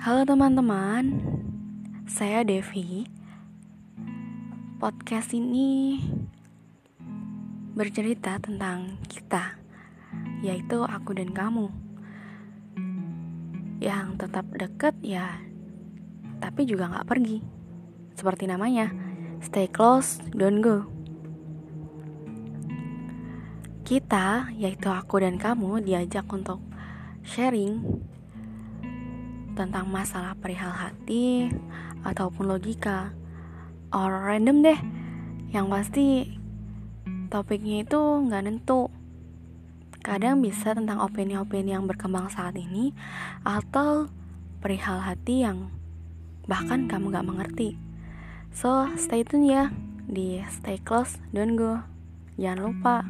Halo teman-teman, saya Devi. Podcast ini bercerita tentang kita, yaitu aku dan kamu, yang tetap dekat ya, tapi juga nggak pergi. Seperti namanya, stay close, don't go. Kita, yaitu aku dan kamu, diajak untuk sharing tentang masalah perihal hati ataupun logika. Or random deh. Yang pasti topiknya itu nggak nentu. Kadang bisa tentang opini-opini yang berkembang saat ini atau perihal hati yang bahkan kamu gak mengerti. So stay tune ya di stay close don't go. Jangan lupa